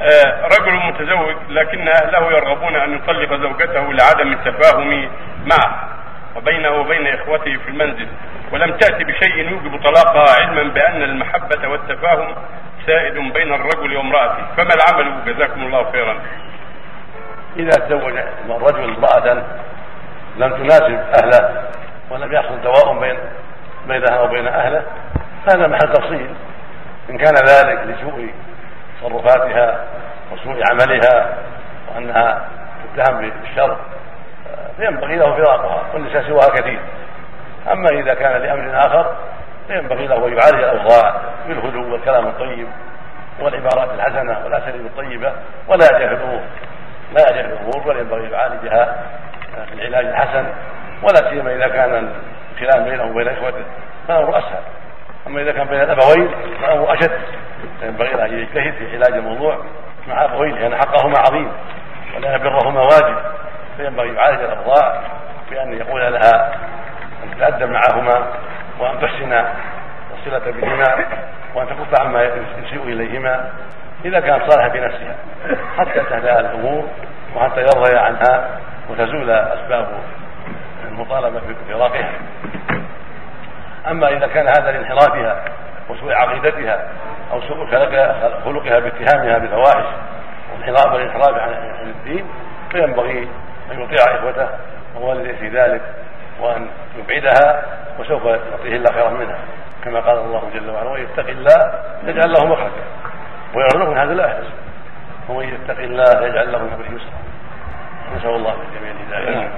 آه، رجل متزوج لكن أهله يرغبون أن يطلق زوجته لعدم التفاهم معه وبينه وبين إخوته في المنزل. ولم تأتي بشيء يوجب طلاقها علما بأن المحبة والتفاهم سائد بين الرجل وامرأته. فما العمل؟ جزاكم الله خيرا. إذا تزوج الرجل امرأة لم تناسب أهله ولم يحصل تواءم بين بينها وبين أهله هذا محل تفصيل. إن كان ذلك لسوء تصرفاتها وسوء عملها وأنها تتهم بالشر فينبغي له فراقها والنساء سواها كثير. أما إذا كان لأمر آخر فينبغي له أن يعالج الأوضاع بالهدوء والكلام الطيب والعبارات الحسنة والأساليب الطيبة ولا يجهل لا يجهل الأمور بل ينبغي يعالجها بالعلاج الحسن ولا سيما إذا كان الكلام بينه وبين اخوته فالأمر أسهل. أما إذا كان بين الأبوين فالأمر أشد. فينبغي له أن يجتهد في علاج الموضوع مع أبويه لأن حقهما عظيم ولأن برهما واجب. فينبغي يعالج الاوضاع بأن يقول لها أن تتأدب معهما وأن تحسن الصلة بهما وأن تكف عما يسيء إليهما إذا كانت صالحة بنفسها حتى تهدأ الأمور وحتى يرضي عنها وتزول أسباب المطالبة بفراقها أما إذا كان هذا لانحرافها وسوء عقيدتها أو سوء خلقها باتهامها بالفواحش والانحراف والانحراف عن الدين فينبغي أن يطيع إخوته ووالديه في ذلك وأن يبعدها وسوف يعطيه الله خيرا منها. كما قال الله جل وعلا ومن يتق الله يجعل له مخرجا. ويرزقه من هذا لا ومن يتق الله يجعل له من امره يسرا. نسأل الله للجميع الهداية.